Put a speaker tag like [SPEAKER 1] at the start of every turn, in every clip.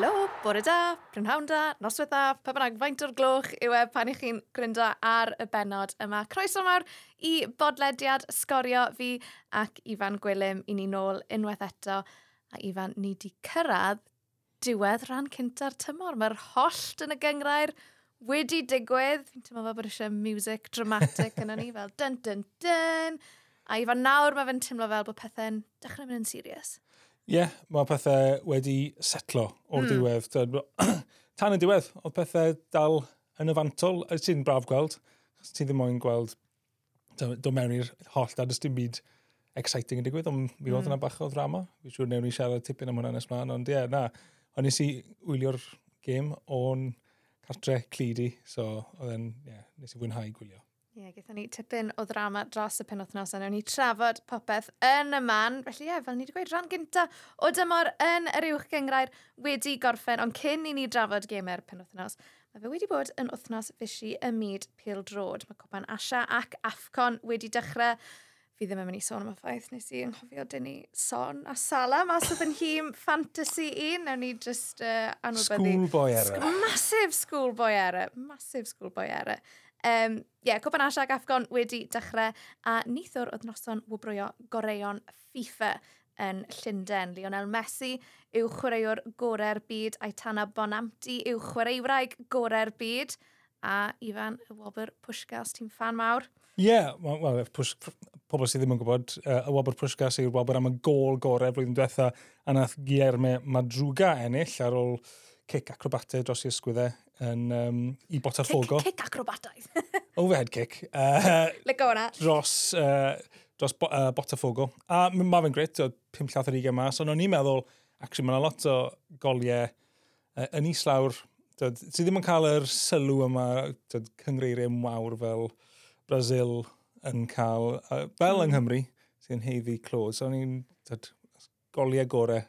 [SPEAKER 1] helo, bore da, prynhawn da, noswaith da, pa bynnag faint o'r gloch yw e pan i chi'n gryndo ar y benod yma. Croeso mawr i bodlediad sgorio fi ac Ifan Gwilym i ni nôl unwaith eto. A Ifan, ni di cyrraedd diwedd rhan cynta'r tymor. Mae'r hollt yn y gyngrair wedi digwydd. Fi'n teimlo fel bod eisiau music dramatic yn ni fel dyn dyn dyn. A Ifan, nawr mae fe'n teimlo fel bod pethau'n dechrau mynd yn serious.
[SPEAKER 2] Ie, yeah, mae pethau wedi setlo o'r mm. diwedd. Tan y diwedd, oedd pethau dal yn y yfantol. Ti'n braf gweld, ti ddim moyn gweld do mewn i'r holl a dys dim byd exciting yn digwydd, ond mi oedd hmm. yna bach o ddrama. Fi'n siŵr newn ni siarad tipyn am hwnna nes mlaen, ond ie, yeah, na. Ond nes i wylio'r gêm o'n cartre clidi, so oedd e'n, ie, yeah, nes i fwynhau gwylio.
[SPEAKER 1] Ie, yeah, gaethon ni tipyn o ddrama dros y penwthnos a newn ni trafod popeth yn y man. Felly ie, fel ni wedi gweud, rhan gynta o dymor yn yr uwch gyngrair wedi gorffen, ond cyn i ni drafod gamer penwthnos, mae fe wedi bod yn wythnos fysi y myd pil drod. Mae Copan Asia ac Afcon wedi dechrau. Fi ddim yn mynd i sôn am y ffaith, nes i ynghofio dyn ni son a sala mas o fy nhîm fantasy 1. Newn ni just uh,
[SPEAKER 2] anwybyddu. Schoolboy era.
[SPEAKER 1] Sc massive schoolboy era. Massive schoolboy era. Um, Ie, yeah, Cwpan Asia ac Afgon wedi dechrau a nithwr oedd noson wybrwyo goreion FIFA yn Llundain. Lionel Messi yw chwaraewr gorau'r byd a'i Tana Bonamti yw chwaraewraig gorau'r byd a Ifan, y Wobr Pwshgas, ti'n fan mawr?
[SPEAKER 2] Ie, yeah, well, well, pobl sydd ddim yn gwybod, uh, y Wobr Pwshgas yw'r Wobr am y gol gorau flwyddyn diwetha a nath Guillermo Madruga ennill ar ôl uh, cic acrobatau dros i ysgwyddau yn, um, i bot
[SPEAKER 1] ar ffogo. Cic acrobataidd.
[SPEAKER 2] Overhead kick. Uh,
[SPEAKER 1] Lygo hwnna.
[SPEAKER 2] Dros, uh, dros bo, uh, bot ar ffogo. A mae fe'n gret, o 5 llath ar 20 mas, ond o'n i'n meddwl, actually, mae'n lot o goliau uh, yn islawr, dod, ti ddim yn cael yr sylw yma, dod, cyngreiriau mawr fel Brazil yn cael, uh, fel mm. yng Nghymru, sy'n heiddi clod. So, o'n i'n goliau gorau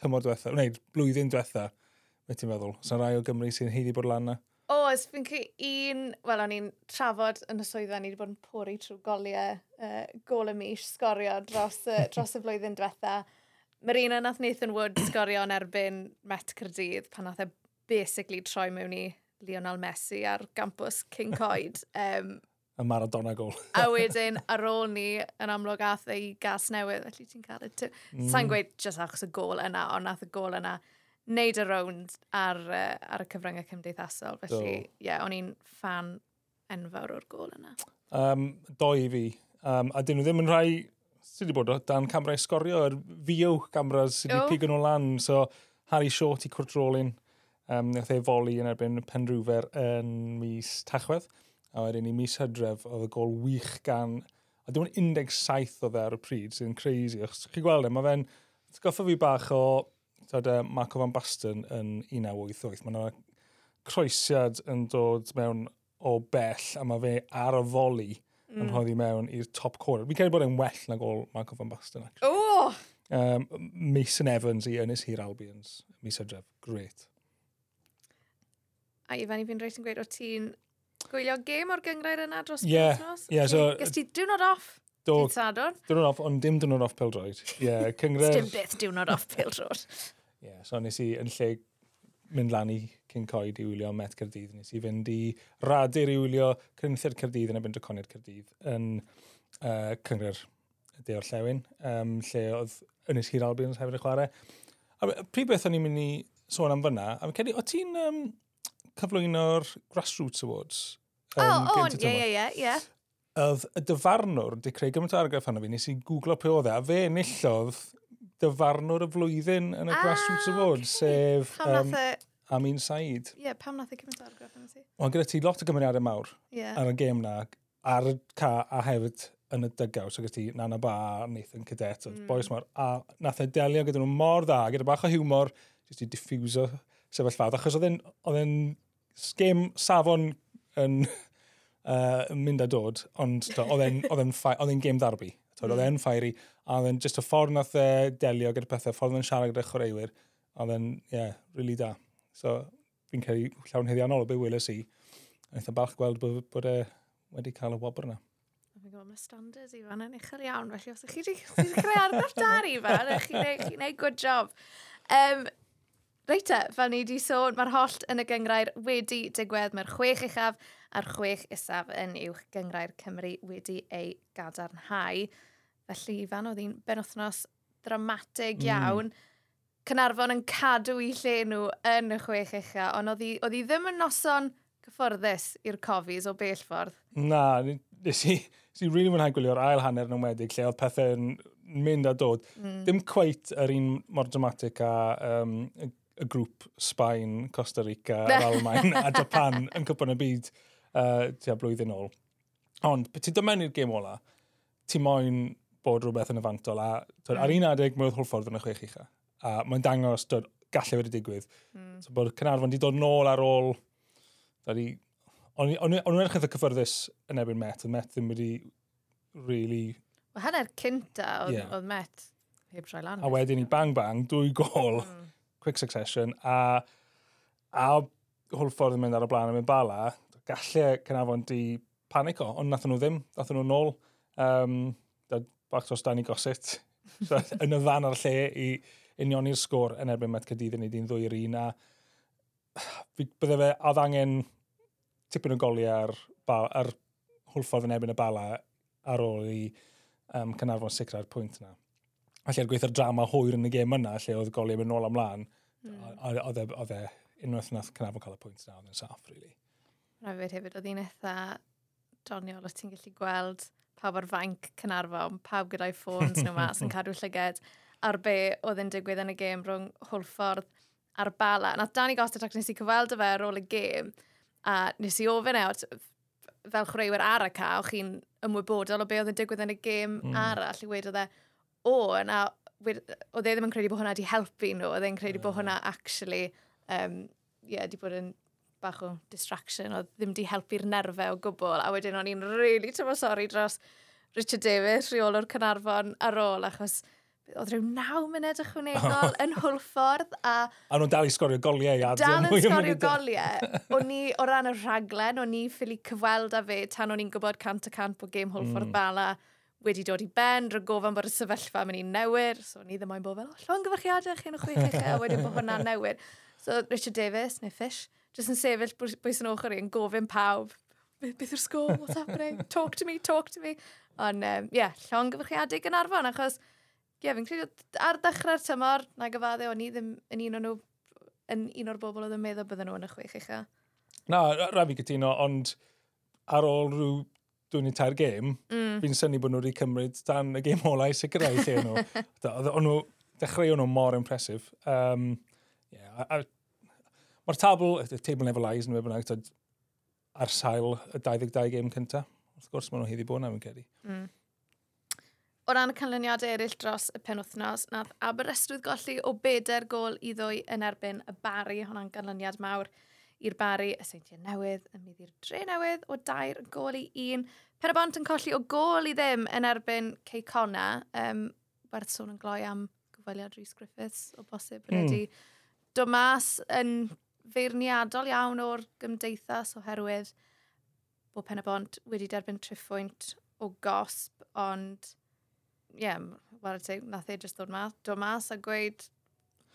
[SPEAKER 2] tymor diwetha, neu blwyddyn diwetha, Be ti'n meddwl? Sa'n rai o Gymru sy'n heiddi bod lan na?
[SPEAKER 1] Oes, fi'n cael un... Wel, o'n i'n trafod yn y swyddfa, ni wedi bod yn pori trwy goliau, uh, gol y mis, sgorio dros, dros y flwyddyn diwetha. Mae'r un nath Nathan Wood sgorio yn erbyn Met Cyrdydd pan nath e basically troi mewn i Lionel Messi ar gampus King Coed. Um,
[SPEAKER 2] y Maradona gol.
[SPEAKER 1] a wedyn ar ôl ni yn amlwg ath ei gas newydd, felly ti'n cael y... Mm. Sa'n gweud just achos y gol yna, ond nath y gol yna wneud y rownd ar, uh, ar y cyfryngau cymdeithasol. Felly, ie, yeah, o'n i'n fan enfawr o'r gol yna.
[SPEAKER 2] Um, do i fi. Um, a dyn nhw ddim yn rhai sydd wedi bod o dan camera sgorio, yr fio cameras sydd wedi oh. pigo nhw lan. So, Harry Short i Cwrt Rolin, um, nath ei foli yn erbyn Penrwfer yn mis Tachwedd. A wedyn i mis Hydref, oedd y gol wych gan... A dim ond 17 oedd e ar y pryd, sy'n crazy. Chi'n gweld e, mae fe'n... Goffa fi bach o tad uh, Marco Van Basten yn 1988. Mae yna croesiad yn dod mewn o bell a mae fe ar y foli mm. yn rhoi mewn i'r top corner. Fi'n credu bod e'n well na gol Marco Van Basten.
[SPEAKER 1] Oh!
[SPEAKER 2] Um, Mason Evans i Ynys Hir Albions. Mis Hydref. Great.
[SPEAKER 1] A i fan i fi'n reit yn gweud o ti'n gwylio gêm o'r gyngrair yna dros
[SPEAKER 2] yeah, Yeah, so...
[SPEAKER 1] Gys ti diwrnod off? Do,
[SPEAKER 2] diwrnod off, ond dim diwrnod off pildroed. Yeah, cyngres...
[SPEAKER 1] dim beth diwrnod off pildroed.
[SPEAKER 2] Yeah, so nes i, yn lle mynd lan i cyn coed i wylio Met Cerdydd. nes i fynd i radur i wylio Cynnythiad Cerdydd yn y bynd y Coniad Cyrdydd yn uh, cyngor De o'r llewn, um, lle oedd Ynys Hir Albions hefyd y chwarae. A pryd beth o'n i'n mynd i sôn am fyna, a fi'n cedi, o ti'n um, cyflwyno'r Grassroots Awards?
[SPEAKER 1] Um, oh, oh, ie, ie, ie, ie.
[SPEAKER 2] Oedd y dyfarnwr wedi creu gymaint o argraff hwnnw fi, nes i googlo pe oedd e, a fe enillodd dyfarnwr y flwyddyn yn y ah, Grassroots Awards, okay. sef um, am Amin said.
[SPEAKER 1] Ie, yeah, pam nath e cymryd argraff yn ti?
[SPEAKER 2] Ond gyda ti lot o gymeriadau mawr yeah. ar y gêm na, ar y ca a hefyd yn y dygaw, so gyda ti Nana Ba, a Nathan Cadet, mm. boes mawr, a nath e delio gyda nhw mor dda, gyda bach o humor, jyst i diffuso sefyllfad, achos oedd e'n sgêm safon yn uh, mynd a dod, ond oedd e'n gêm ddarbu. Oedd hmm. e'n ffairi, a oedd yn just y ffordd nath e delio gyda pethau, ffordd yn siarad gyda chwaraewyr, a oedd yn, ie, yeah, really da. So, fi'n credu llawn heddiannol o be weles i, a eitha balch gweld bod, bod e wedi cael y wobr yna.
[SPEAKER 1] Fi'n Gwybod, mae standards i fan yn uchel iawn, felly os ydych chi wedi creu arfer dar i fan, ych chi'n neud, chi neud good job. Um, Reita, fel ni wedi sôn, mae'r holl yn y gyngrair wedi digwedd. Mae'r chwech uchaf a'r chwech isaf yn uwch gyngrair Cymru wedi ei gadarnhau. Felly, fan oedd hi'n benwthnos dramatig mm. iawn. Mm. Cynarfon yn cadw i lle nhw yn y chwech echa, ond oedd hi, oedd hi ddim yn noson cyfforddus i'r cofis o bell ffordd.
[SPEAKER 2] Na, nes i, nes i really mwynhau gwylio'r ail hanner yn ymwedig, lle oedd pethau yn mynd a dod. Mm. Dim cweit yr un mor dramatic a um, y grŵp Sbaen, Costa Rica, yr Almain a Japan yn cwpan y byd uh, tua blwyddyn ôl. Ond, pe ti dymen i'r gêm ola, ti moyn bod rhywbeth yn y fantol. A twyd, mm. ar hmm. un adeg, mae oedd Hwlffordd yn y chwech ucha. A mae'n dangos, dod gallu wedi digwydd. Mm. So, bod Cynarfon wedi dod nôl ar ôl... Twyd, o'n nhw'n edrych eitha cyffyrddus yn erbyn Met, oedd Met ddim wedi really...
[SPEAKER 1] Mae hanner cynta oedd yeah. Oedd met heb troi lan.
[SPEAKER 2] A wedyn i bang bang, dwy gol, mm. quick succession, a, a Hwlffordd yn mynd ar y blaen yn mynd bala, gallai Cynafon di panico, ond nath nhw ddim, nath nhw nôl. Um, bach dros Danny Gossett. so, yn y fan ar lle i union i'r sgôr yn erbyn Met Cadydd yn ei di'n ddwy'r un a bydde fe oedd angen tipyn o goliau ar, ar hwlffordd yn erbyn y bala ar ôl i um, Cynarfon sicrau'r pwynt yna. Felly, er gweithio'r drama hwyr yn y gêm yna, lle oedd goliau mynd nôl amlaen, mm. E, oedd e unwaith nath Cynarfon cael y pwynt yna, oedd yn saff, really.
[SPEAKER 1] Rhaid hefyd, oedd hi'n eitha doniol, o ti'n gallu gweld pawb ar fainc Cynarfon, pawb gyda'i ffôns nhw mas yn cadw llyged ar be oedd yn digwydd yn y gêm rhwng Hwlffordd a'r Bala. Nath Dani Gostet ac nes i cyfweld fe ar ôl y gêm a nes i ofyn e, fel chwaraewyr ar y ca, o'ch chi'n ymwybodol o be oedd yn digwydd yn y gêm mm. arall i wedodd e, o, na, oedd e ddim yn credu bod hwnna wedi helpu nhw, oedd e'n credu bod hwnna actually, um, yeah, di bod yn bach o distraction, oedd ddim di helpu'r nerfau o gwbl, a wedyn o'n i'n really tyfo sori dros Richard Davis, rheol o'r Cynarfon ar ôl, achos oedd rhyw naw munud ychwanegol yn hwlffordd a...
[SPEAKER 2] A nhw'n dal i sgorio goliau.
[SPEAKER 1] A dal yn sgorio goliau. o'n i, o ran y rhaglen, o'n i ffili cyfweld â fe tan o'n i'n gwybod cant y cant bod gêm hwlffordd mm. bala wedi dod i ben, rwy gofyn bod y sefyllfa mynd i'n newid, so ni ddim moyn bod fel, llon gyfarchiadau chi'n y chwech eich a wedyn bod hwnna'n newid. So Richard Davis, neu Fish, jyst yn sefyll bwys yn ochr i yn gofyn pawb, beth yw'r sgôl, what's happening, talk to me, talk to me. Ond, ie, um, yeah, llon gyfrchiadig yn arfon, achos, ie, yeah, fi'n credu, ar dechrau'r tymor, na gyfadde, o'n i ddim yn un o'n nhw, yn un o'r bobl oedd yn meddwl bydden nhw yn y chwech eich
[SPEAKER 2] Na, rhaid fi gytuno, ond ar ôl rhyw dwi'n ei tair gêm, mm. fi'n syni bod nhw wedi cymryd dan y gêm olau sicrhau lle nhw. O'n nhw, dechrau nhw mor impresif. Um, yeah, a Mae'r tabl, y table never lies, yn bynnag, ar sail y 22 gêm cynta. Wrth gwrs, maen nhw hyddi bod na, fi'n credu. Mm.
[SPEAKER 1] O ran y canlyniadau eraill dros y penwthnos, nath Aberystwyth golli o bedair gol i ddwy yn erbyn y bari, hwnna'n ganlyniad mawr i'r bari, y seintiau newydd, yn mynd i'r dre newydd, o dair gol i un. Perabont yn colli o gol i ddim yn erbyn Ceicona, um, werth sôn yn gloi am gyfaliad Rhys Griffiths, o bosib, mm. wedi dod mas yn feirniadol iawn o'r gymdeithas oherwydd bod pen y bont wedi derbyn triffwynt o gosb, ond ie, yeah, wel, nath e jyst dod mas, dod mas a gweud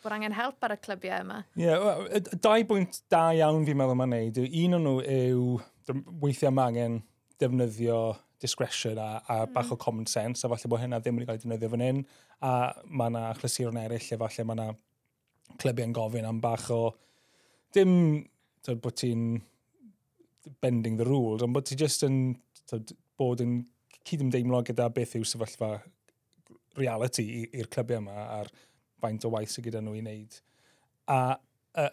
[SPEAKER 1] bod angen help ar y clybiau yma.
[SPEAKER 2] Ie, yeah, well, dau bwynt da iawn fi'n meddwl mae'n neud. Un o'n nhw yw weithiau mae angen defnyddio discretion a, a mm. bach o common sense, a falle bod hynna ddim wedi cael ei defnyddio fan hyn, a mae yna achlysuron eraill, a falle mae yna clybiau'n gofyn am bach o dim tyd, bod ti'n bending the rules, ond bod ti just yn tyd, bod yn cydymdeimlo gyda beth yw sefyllfa reality i'r clybiau yma a'r faint o waith sydd gyda nhw i wneud. A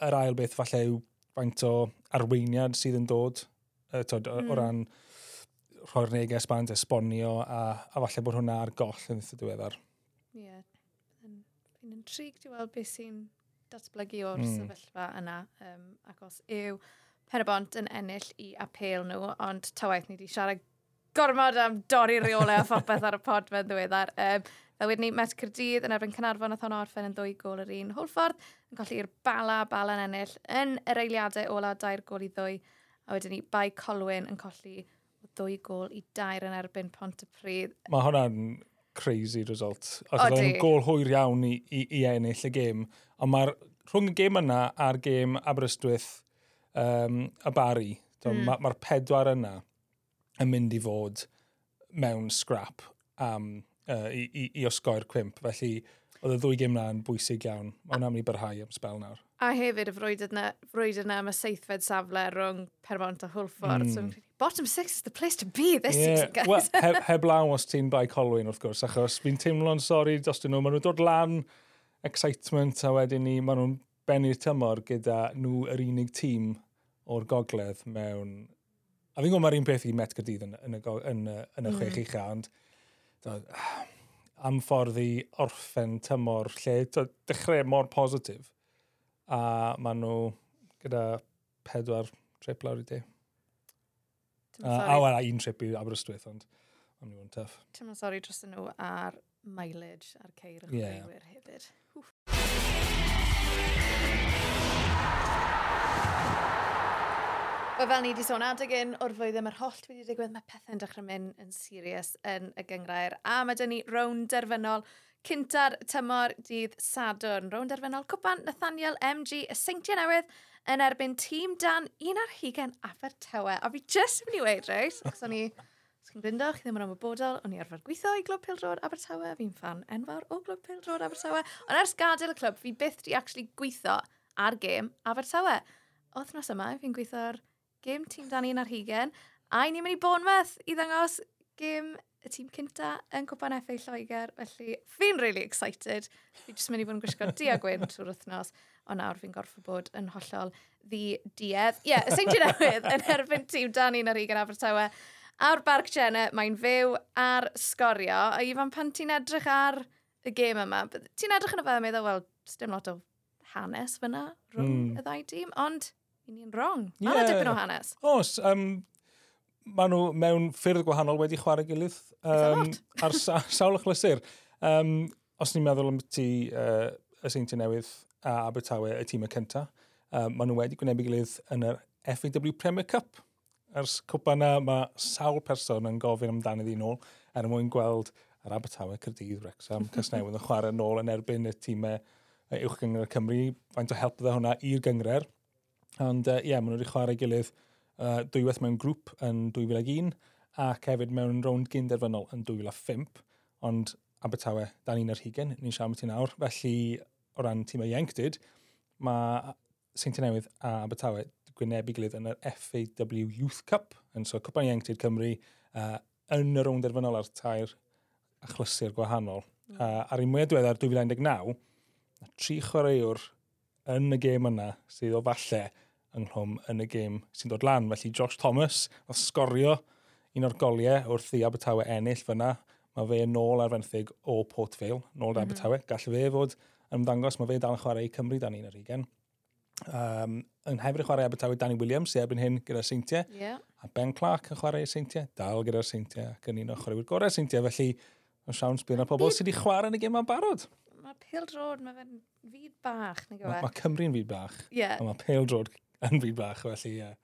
[SPEAKER 2] yr ail beth falle yw faint o arweiniad sydd yn dod uh, tod, mm. o hmm. ran rhoi'r neges band, esbonio, a, a falle bod hwnna ar goll yn eitha diweddar.
[SPEAKER 1] Ie. Yeah. Fi'n intrigued i weld beth sy'n datblygu o'r mm. sefyllfa yna. Um, ac os yw Penabont yn ennill i apel nhw, ond tawaith ni wedi siarad gormod am dorri reolau a phopeth ar y pod fe'n ddiweddar. Um, fel wedyn ni, Met Cyrdydd yn erbyn Cynarfon a Thon Orffen yn ddwy gol yr un hwlffordd, yn colli'r bala bala yn ennill yn yr eiliadau ola dair gol i ddwy, a wedyn ni Bai Colwyn yn colli ddwy gol i dair yn erbyn Pont y Pryd.
[SPEAKER 2] Mae hwnna'n crazy result. Ac oedd yn gol hwyr iawn i, i, i ennill y gêm. Ond mae'r rhwng y gêm yna a'r gêm Aberystwyth um, y Bari, mm. mae'r ma pedwar yna yn mynd i fod mewn scrap am, uh, i, i, i osgoi'r cwimp. Felly, oedd y ddwy gym na yn bwysig iawn. Mae hwnna'n mynd i barhau am spel nawr.
[SPEAKER 1] A hefyd y frwyd yna, frwyd yna am y seithfed safle rhwng Permont a Hwlffordd. Mm. So, hmm bottom six is the place to be this yeah. season, guys.
[SPEAKER 2] Well, heb, heb lawn os ti'n bai Colwyn, wrth gwrs, achos fi'n teimlo'n sori dros dyn nhw. Maen nhw'n dod lan excitement a wedyn ni, maen nhw'n bennu'r tymor gyda nhw yr unig tîm o'r gogledd mewn... A fi'n gwybod mae'r un peth i Met gydydd yn, yn, y, yn, y, yn y mm. chwech ucha, ond am ffordd i orffen tymor lle dechrau mor positif. A maen nhw gyda pedwar trip lawr i di. A wel, un trip i Aberystwyth, ond ond nhw'n tuff.
[SPEAKER 1] Ti'n ma'n sori dros nhw ar mileage a'r ceir yn yeah. chwaraewyr hefyd. Wel, fel ni wedi sôn adeg un o'r flwyddyn mae'r holl wedi digwydd, mae pethau'n dechrau mynd yn serious yn y gyngrair. A mae dyn ni rown derfynol cynta'r tymor dydd Sadwrn. Rown derfynol cwpan Nathaniel MG y Seintiau Newydd yn erbyn tîm dan un ar hugen Abertawe. A fi jyst yn mynd i weid, reis, achos o'n i, os chi'n gryndo, chi ddim yn ymwybodol, o'n i arfer gweithio i Glwb Pildrod Abertawe, fi'n fan enfawr o Glwb Pildrod Abertawe. Ond ers gadael y clwb, fi byth di actually gweithio ar gêm Abertawe. Othnos yma, fi'n gweithio ar gêm tîm dan un ar hugen, a ni'n mynd i Bournemouth i ddangos gêm y tîm cynta yn Cwpan FA Lloegr, felly fi'n really excited. Fi'n jyst mynd i fod yn gwisgo du a gwyn trwy'r wythnos, ond nawr fi'n gorfod bod yn hollol ddi diedd. Ie, yeah, St. Newydd yn erbyn tîm Dan un ar un Abertawe. A'r Barc Jenna, mae'n fyw ar sgorio. A Ifan, pan ti'n edrych ar y gêm yma, ti'n edrych yn y fe a meddwl, wel, dim lot o hanes fyna rhwng mm. y ddau dîm, ond ni'n wrong. Mae'n yeah. dipyn o hanes.
[SPEAKER 2] Os, um, maen nhw mewn ffyrdd gwahanol wedi chwarae gilydd um, ar sa, sawl achlysur. Um, os ni'n meddwl am ti uh, y Seinti Newydd a Abertawe, y tîm y cynta, um, maen nhw wedi gwneud gilydd yn yr FAW Premier Cup. Ers cwpa yna mae sawl person yn gofyn amdano ddi'n ôl er mwyn gweld yr Abertawe, Cyrdydd, Wrexham, Cysnewydd yn chwarae yn ôl yn erbyn y tîmau uwch gyngor Cymru. Faint o help bydde hwnna i'r gyngor. Ond ie, uh, yeah, maen nhw wedi chwarae gilydd uh, dwywaith mewn grŵp yn 2001 ac hefyd mewn rownd gynderfynol yn 2005, ond Abertawe, dan ni'n yr hugen, ni'n siarad ti nawr, felly o ran tîmau ieuenctid, mae Saint Newydd a Abertawe gwynebu gilydd yn yr FAW Youth Cup, yn so Cwpan Ieuenctid Cymru, uh, yn y rownd derfynol ar tair achlysur gwahanol. Mm. Uh, ar un mwyaf diweddar 2019, tri chwaraewr yn y gêm yna sydd o falle ynghlwm yn y gêm sy'n dod lan. Felly Josh Thomas a sgorio un o'r goliau wrth i Abertawe ennill fyna. Mae fe yn ôl ar fenthyg o Port Vale, nôl mm -hmm. Abertawe. Gall fe fod yn ymddangos, mae fe dal yn chwarae i Cymru dan un ar ugen. Um, yn hefyd chwarae Abertawe Danny Williams, sy'n erbyn hyn gyda'r Seintiau. Yeah. A Ben Clark yn chwarae Seintiau, dal gyda'r Seintiau, ac yn un o chwaraewyr gorau Seintiau. Felly, mae'n siawn sbyn ar pobl sydd wedi chwarae yn y gym am barod.
[SPEAKER 1] Mae Pale Road, mae fe'n fyd bach, neu?
[SPEAKER 2] Mae ma Cymru'n fyd bach, yeah. mae Pale Road yn byd bach, felly ie. Yeah.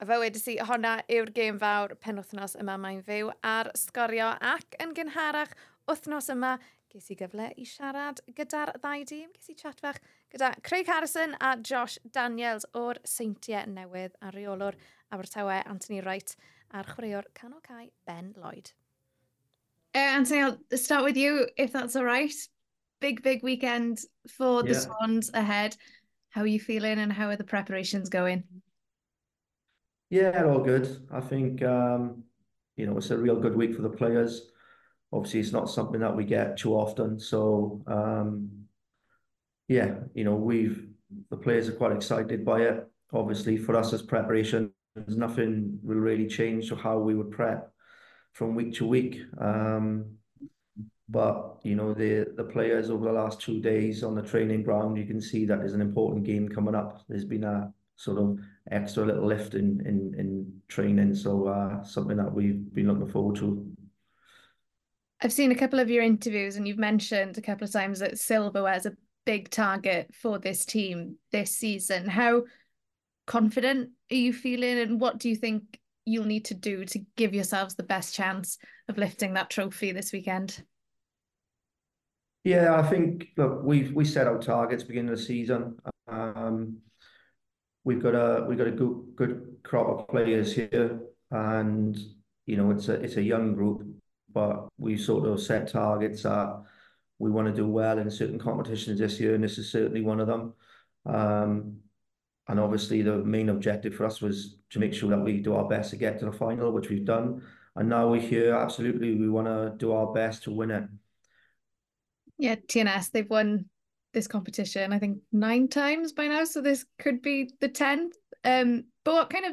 [SPEAKER 1] A fe wedi si, honna yw'r gêm fawr penwthnos yma mae'n fyw ar sgorio ac yn gynharach wythnos yma ges i gyfle i siarad gyda'r ddau dîm. Ges i chat fach gyda Craig Harrison a Josh Daniels o'r Seintiau Newydd a reolwr Abertawe Anthony Wright a'r chwaraewr Canol Cai Ben Lloyd.
[SPEAKER 3] Uh, Anthony, I'll start with you, if that's all right. Big, big weekend for yeah. the Swans ahead. How are you feeling and how are the preparations going?
[SPEAKER 4] Yeah, all good. I think um, you know it's a real good week for the players. Obviously, it's not something that we get too often. So um, yeah, you know we've the players are quite excited by it. Obviously, for us as preparation, nothing will really change to how we would prep from week to week. Um, but you know the the players over the last two days on the training ground, you can see that there's an important game coming up. There's been a sort of extra little lift in in in training, so uh, something that we've been looking forward to.
[SPEAKER 3] I've seen a couple of your interviews, and you've mentioned a couple of times that silverware is a big target for this team this season. How confident are you feeling, and what do you think you'll need to do to give yourselves the best chance of lifting that trophy this weekend?
[SPEAKER 4] Yeah, I think look, we we set our targets beginning of the season. Um, we've got a we've got a good good crop of players here, and you know it's a it's a young group, but we sort of set targets that we want to do well in certain competitions this year, and this is certainly one of them. Um, and obviously, the main objective for us was to make sure that we do our best to get to the final, which we've done. And now we're here. Absolutely, we want to do our best to win it.
[SPEAKER 1] Yeah, TNS, they've won this competition, I think, nine times by now. So this could be the 10th. Um, but what kind of,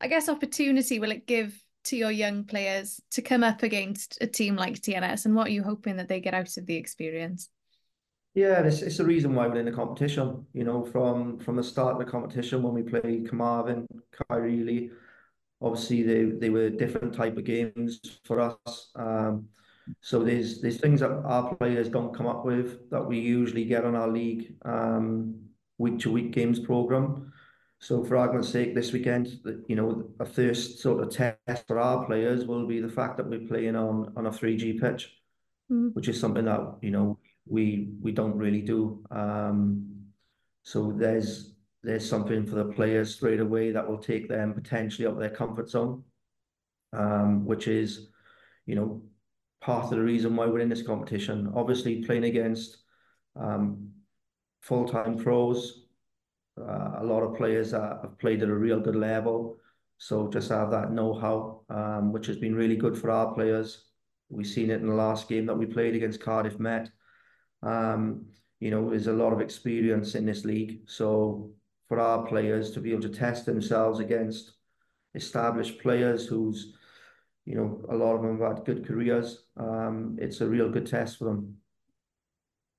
[SPEAKER 1] I guess, opportunity will it give to your young players to come up against a team like TNS? And what are you hoping that they get out of the experience?
[SPEAKER 4] Yeah, it's, it's the reason why we're in the competition. You know, from from the start of the competition when we played Carmarthen, Caerphilly, obviously they they were different type of games for us. Um, so there's there's things that our players don't come up with that we usually get on our league um, week to week games program. So for argument's sake, this weekend, you know, a first sort of test for our players will be the fact that we're playing on on a 3G pitch, mm. which is something that you know we we don't really do. Um, so there's there's something for the players straight away that will take them potentially out of their comfort zone, um, which is, you know, part of the reason why we're in this competition. Obviously, playing against um, full-time pros, uh, a lot of players that have played at a real good level. So just have that know-how, um, which has been really good for our players. We've seen it in the last game that we played against Cardiff Met. Um, you know, there's a lot of experience in this league. So for our players to be able to test themselves against established players who's you know, a lot of them have had good careers. Um, it's a real good test for them.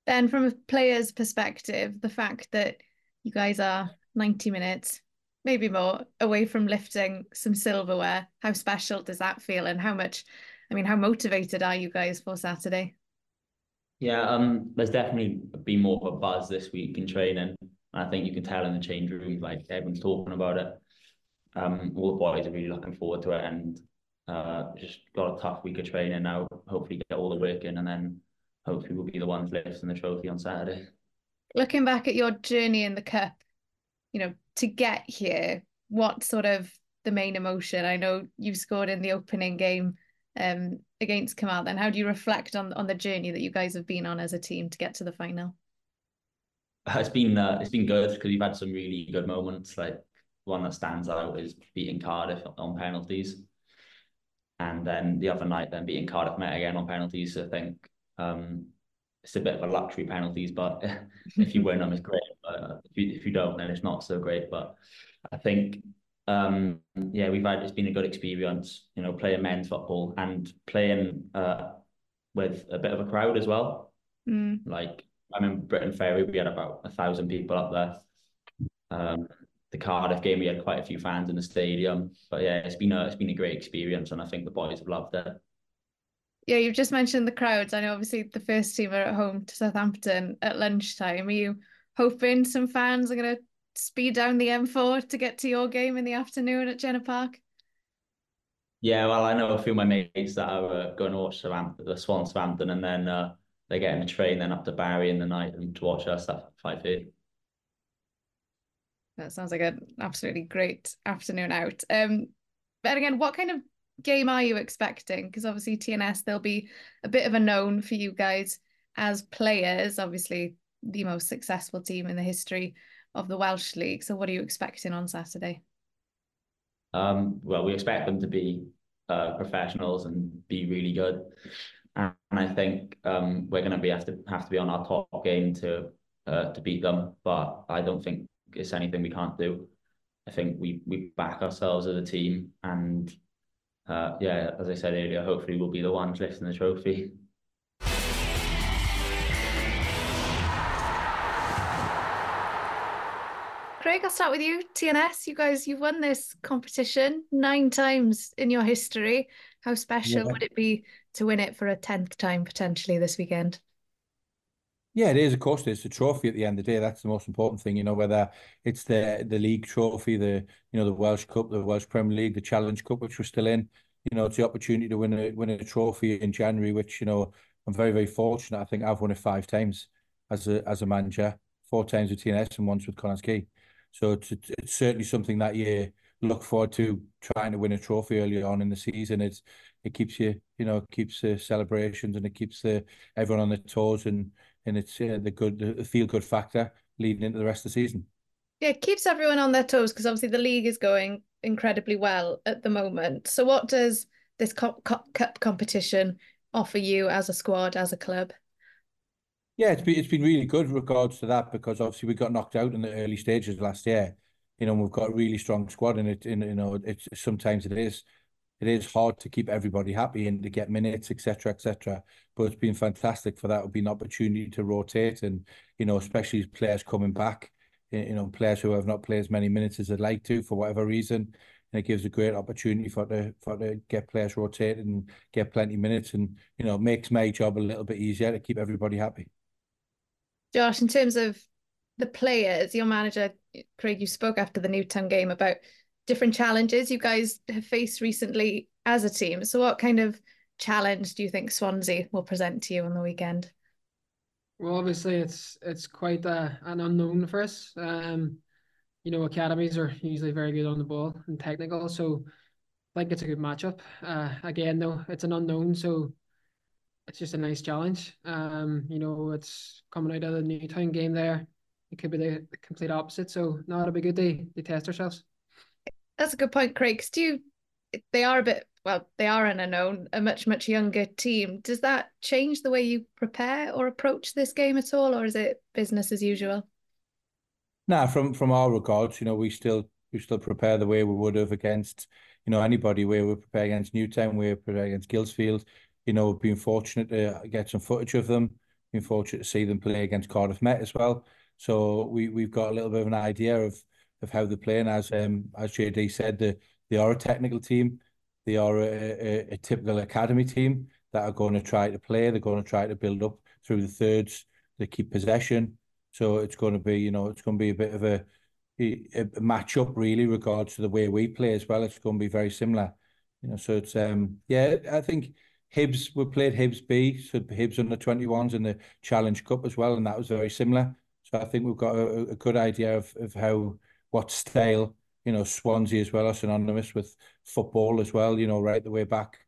[SPEAKER 1] Then, from a player's perspective, the fact that you guys are 90 minutes, maybe more, away from lifting some silverware, how special does that feel? And how much, I mean, how motivated are you guys for Saturday?
[SPEAKER 5] Yeah, um, there's definitely been more of a buzz this week in training. I think you can tell in the change room, like everyone's talking about it. Um, all the boys are really looking forward to it, and uh, just got a tough week of training now. Hopefully, get all the work in, and then hopefully we'll be the ones lifting the trophy on Saturday.
[SPEAKER 1] Looking back at your journey in the cup, you know, to get here, what sort of the main emotion? I know you scored in the opening game um, against Carmarthen. How do you reflect on on the journey that you guys have been on as a team to get to the final?
[SPEAKER 5] It's been uh, it's been good because we've had some really good moments. Like one that stands out is beating Cardiff on penalties and then the other night then beating Cardiff Met again on penalties. I think um, it's a bit of a luxury penalties, but if you win them, it's great. But if you if you don't, then it's not so great. But I think um, yeah, we've had it's been a good experience, you know, playing men's football and playing uh, with a bit of a crowd as well. Mm. Like I remember Britain Ferry, we had about a thousand people up there. Um, the Cardiff game, we had quite a few fans in the stadium. But yeah, it's been a it's been a great experience, and I think the boys have loved it.
[SPEAKER 1] Yeah, you've just mentioned the crowds. I know obviously the first team are at home to Southampton at lunchtime. Are you hoping some fans are going to speed down the M4 to get to your game in the afternoon at Jenner Park?
[SPEAKER 5] Yeah, well, I know a few of my mates that are uh, going to watch Southampton, the Swan Southampton, and then uh, they're getting a train then up to Barry in the night and to watch us at five thirty.
[SPEAKER 1] That sounds like an absolutely great afternoon out. Um, but again, what kind of game are you expecting? Because obviously TNS, they'll be a bit of a known for you guys as players. Obviously, the most successful team in the history of the Welsh League. So, what are you expecting on Saturday?
[SPEAKER 5] Um, well, we expect them to be uh, professionals and be really good. And I think um, we're going to be have to have to be on our top game to uh, to beat them. But I don't think it's anything we can't do. I think we we back ourselves as a team, and uh, yeah, as I said earlier, hopefully we'll be the ones lifting the trophy.
[SPEAKER 1] Craig, I'll start with you. TNS, you guys, you've won this competition nine times in your history. How special yeah. would it be to win it for a tenth time potentially this weekend?
[SPEAKER 6] Yeah, it is. Of course, it's a trophy at the end of the day. That's the most important thing, you know. Whether it's the the league trophy, the you know the Welsh Cup, the Welsh Premier League, the Challenge Cup, which we're still in. You know, it's the opportunity to win a win a trophy in January, which you know I'm very, very fortunate. I think I've won it five times as a as a manager, four times with TNS and once with Connah's Key. So it's, it's certainly something that you look forward to trying to win a trophy early on in the season. It's it keeps you, you know, keeps the celebrations and it keeps the everyone on their toes and and it's uh, the good the feel good factor leading into the rest of the season.
[SPEAKER 3] Yeah, it keeps everyone on their toes because obviously the league is going incredibly well at the moment. So what does this cup, cup competition offer you as a squad, as a club?
[SPEAKER 6] Yeah, it's been it's been really good regards to that because obviously we got knocked out in the early stages last year. You know, we've got a really strong squad, and it, in, you know, it's sometimes it is it is hard to keep everybody happy and to get minutes, etc., etc. But it's been fantastic for that. Would be an opportunity to rotate, and you know, especially players coming back, you know, players who have not played as many minutes as they'd like to for whatever reason. And it gives a great opportunity for the for to get players rotated and get plenty of minutes, and you know, makes my job a little bit easier to keep everybody happy.
[SPEAKER 3] Josh, in terms of the players, your manager Craig, you spoke after the Newtown game about different challenges you guys have faced recently as a team. So, what kind of challenge do you think Swansea will present to you on the weekend?
[SPEAKER 7] Well, obviously, it's it's quite a, an unknown for us. Um, you know, academies are usually very good on the ball and technical, so I think it's a good matchup. Uh, again, though, it's an unknown, so it's just a nice challenge. Um, you know, it's coming out of the Newtown game there. It could be the, complete opposite. So, no, it'll be good to, to test ourselves.
[SPEAKER 3] That's a good point, Craig. Because Do you, they are a bit well, they are an unknown, a much much younger team. Does that change the way you prepare or approach this game at all, or is it business as usual?
[SPEAKER 6] Nah, from from our regards, you know, we still we still prepare the way we would have against you know anybody. Where we prepare against Newtown, we prepare against Gillsfield. You know, we've been fortunate to get some footage of them. Been fortunate to see them play against Cardiff Met as well. So we we've got a little bit of an idea of of how they're playing. As um as JD said, they they are a technical team. They are a, a, a typical academy team that are going to try to play. They're going to try to build up through the thirds. They keep possession. So it's going to be, you know, it's going to be a bit of a, a match up really, regards to the way we play as well. It's going to be very similar, you know. So it's um, yeah, I think Hibs we played Hibs B, so Hibs under twenty ones in the Challenge Cup as well, and that was very similar. So I think we've got a, a good idea of of how what stale. you know Swansea as well are synonymous with football as well. You know, right the way back,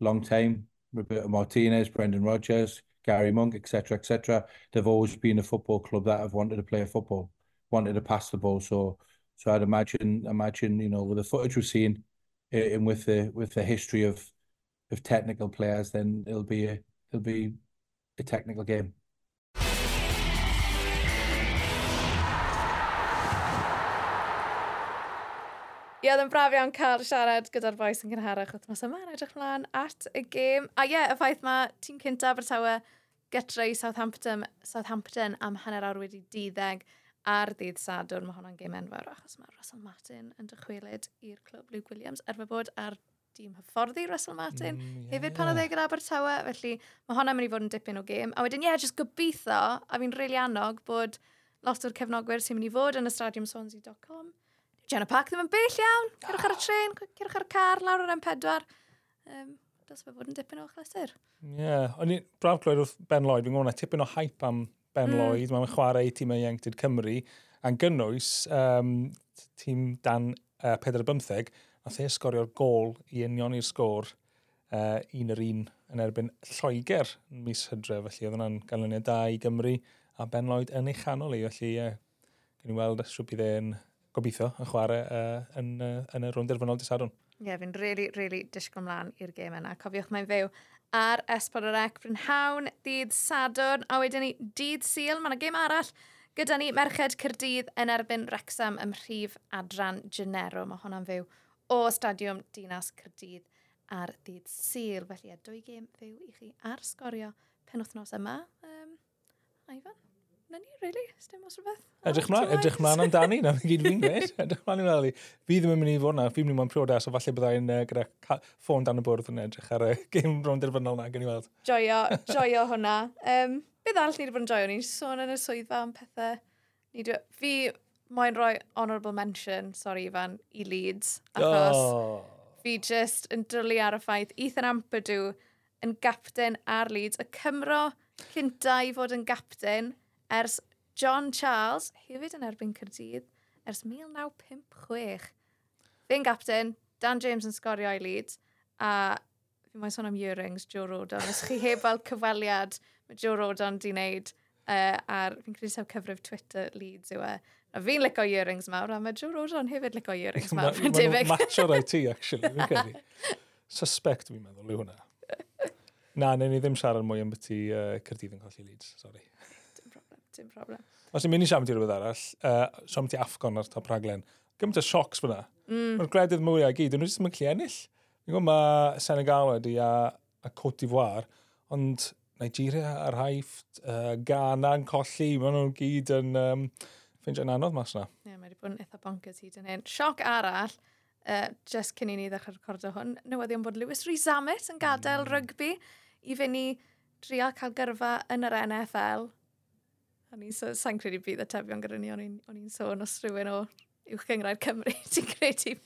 [SPEAKER 6] long time. Roberto Martinez, Brendan Rodgers, Gary Monk, etc., etc. They've always been a football club that have wanted to play football, wanted to pass the ball. So, so I'd imagine, imagine, you know, with the footage we've seen, eh, and with the with the history of of technical players, then it'll be a it'll be a technical game.
[SPEAKER 1] Ie, oedd yn braf iawn cael siarad gyda'r boes yn gynharach wythnos yma yn edrych mlaen at y gêm. A ie, yeah, y ffaith mae tîm cynta Abertawe getreu Southampton, Southampton am hanner awr wedi diddeg ar ddydd Sadwrn. Mae hwnna'n gêm enfawr achos mae Russell Martin yn dychwelyd i'r clwb Luke Williams er fy bod ar dîm hyfforddi Russell Martin. Mm, yeah. Hefyd pan oedd ei gyda Abertawe, felly mae hwnna'n mynd i fod yn dipyn o gêm. A wedyn ie, yeah, jyst gobeithio, a fi'n rili really annog bod lot o'r cefnogwyr sy'n mynd i fod yn y stadiumswansea.com Jenna Park ddim yn bell iawn. Cerwch ar y tren, cerwch ar y car, lawr o'r M4. Um, Dylse fe fod yn dipyn o chlesur.
[SPEAKER 2] Ie. Yeah. O'n i'n braf clywed wrth Ben Lloyd. Fi'n gwybod tipyn o hype am Ben mm. Lloyd. Mae'n chwarae i tîm Ieuenctid Cymru. A'n gynnwys um, tîm dan uh, 15. Nath e sgorio'r gol i union i'r sgôr uh, un yr un yn erbyn Lloegr mis hydref. Felly oedd hwnna'n ganlyniad da i Gymru a Ben Lloyd yn ei chanol i. Felly uh, gen i weld ysgrifennu bydd e'n gobeithio yn chwarae uh, yn, uh, yn y rwnd derfynol disadwn.
[SPEAKER 1] Ie, yeah, fi'n really, really disgwyl mlaen i'r gêm yna. Cofiwch mae'n fyw ar S4C Brynhawn, dydd Sadwrn, a wedyn ni dydd Sil. Mae'n gêm arall gyda ni Merched Cyrdydd yn erbyn Wrexham ym mhrif adran Genero. Mae hwnna'n fyw o Stadiwm Dinas Cyrdydd ar dydd Sil. Felly, a dwy gêm fyw i chi ar sgorio penwthnos yma. Um, Ivan? na ni, really, stem os rhywbeth.
[SPEAKER 2] Edrych mlaen, edrych mlaen amdani, na fi gyd fi'n gweud. Edrych mlaen i'n meddwl Fi ddim yn mynd i fod na, fi'n mynd i mewn priodas, so falle byddai'n uh, gyda ffôn dan y bwrdd yn edrych ar y game rownd derfynol na, gen i weld.
[SPEAKER 1] Joio, joio hwnna. Um, beth all ni wedi bod yn joio, ni'n sôn yn y swyddfa am pethau. Ni dwi... Fi moyn rhoi honourable mention, sorry Ifan, i Leeds, achos oh. fi just yn dwlu ar y ffaith Ethan Ampadw yn gapten ar Leeds, y Cymro cynta i fod yn gapten ers John Charles, hefyd yn erbyn Cyrdydd, ers 1956. Fe'n gapten, Dan James yn sgorio i lead, a fi moyn sôn am earrings Joe Rodon. Os chi heb fel cyfweliad mae Joe Rodon di wneud uh, ar, fi'n credu sef cyfrif Twitter Leeds yw e. A fi'n licio earrings mawr, a mae Joe Rodon hefyd licio earrings mawr. Mae'n
[SPEAKER 2] debyg. Matcho rai ti, actually, fi'n credu. Suspect, fi'n meddwl, yw hwnna. Na, newn ni ddim siarad mwy am beth i uh, Cyrdydd yn colli Leeds, sorry
[SPEAKER 1] dim problem.
[SPEAKER 2] Os ni'n mynd i siarad i rhywbeth arall, uh, siarad i Afgon ar top raglen, gymaint o siocs fyna. Mm. Mae'r gredydd mwy a gyd, dyn nhw ddim yn gallu ennill. Ni'n gwybod mae Senegal wedi a, a Cote d'Ivoire, ond Nigeria a'r Haifft, uh, Ghana yn colli, maen nhw'n gyd yn um, ffeindio yn anodd mas yna.
[SPEAKER 1] Ie, yeah, mae wedi bod yn eitha bonkers hyd yn hyn. Sioc arall, uh, just cyn i ni ddechrau recordio hwn, newyddion bod Lewis Rhys Amet yn gadael mm. rygbi i fynd i drial cael gyrfa yn yr NFL A ni, so, sa'n credu bydd y tebion gyda ni, o'n i'n sôn os rhywun o uwch gyngrair Cymru, ti'n credu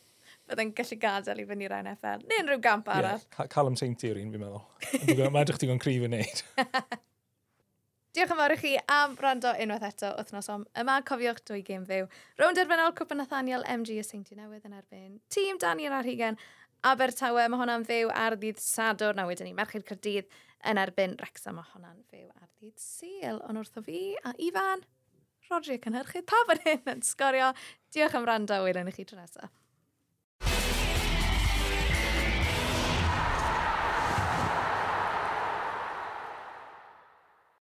[SPEAKER 1] byddai'n gallu gadael i fynd i'r NFL, neu unrhyw gamp arall.
[SPEAKER 2] Yeah, cael Saint yw'r un, fi'n meddwl. Mae edrych ti'n gwneud cryf yn neud.
[SPEAKER 1] Diolch yn fawr i chi am brando unwaith eto wythnos om yma. Cofiwch dwy gêm fyw. Rownd erbynol Cwpa Nathaniel MG y Seinti Newydd yn erbyn. Tîm Daniel Arhigen, Abertawe. Mae hwnna'n fyw ar ddydd Sadwr. Na wedyn ni, Merched Cyrdydd yn erbyn Rexham a honna'n fyw ar ddydd syl. Ond wrtho fi a Ifan, Rodri y cynhyrchu, pa fan hyn yn sgorio. Diolch am rando, welwn i chi tro nesaf.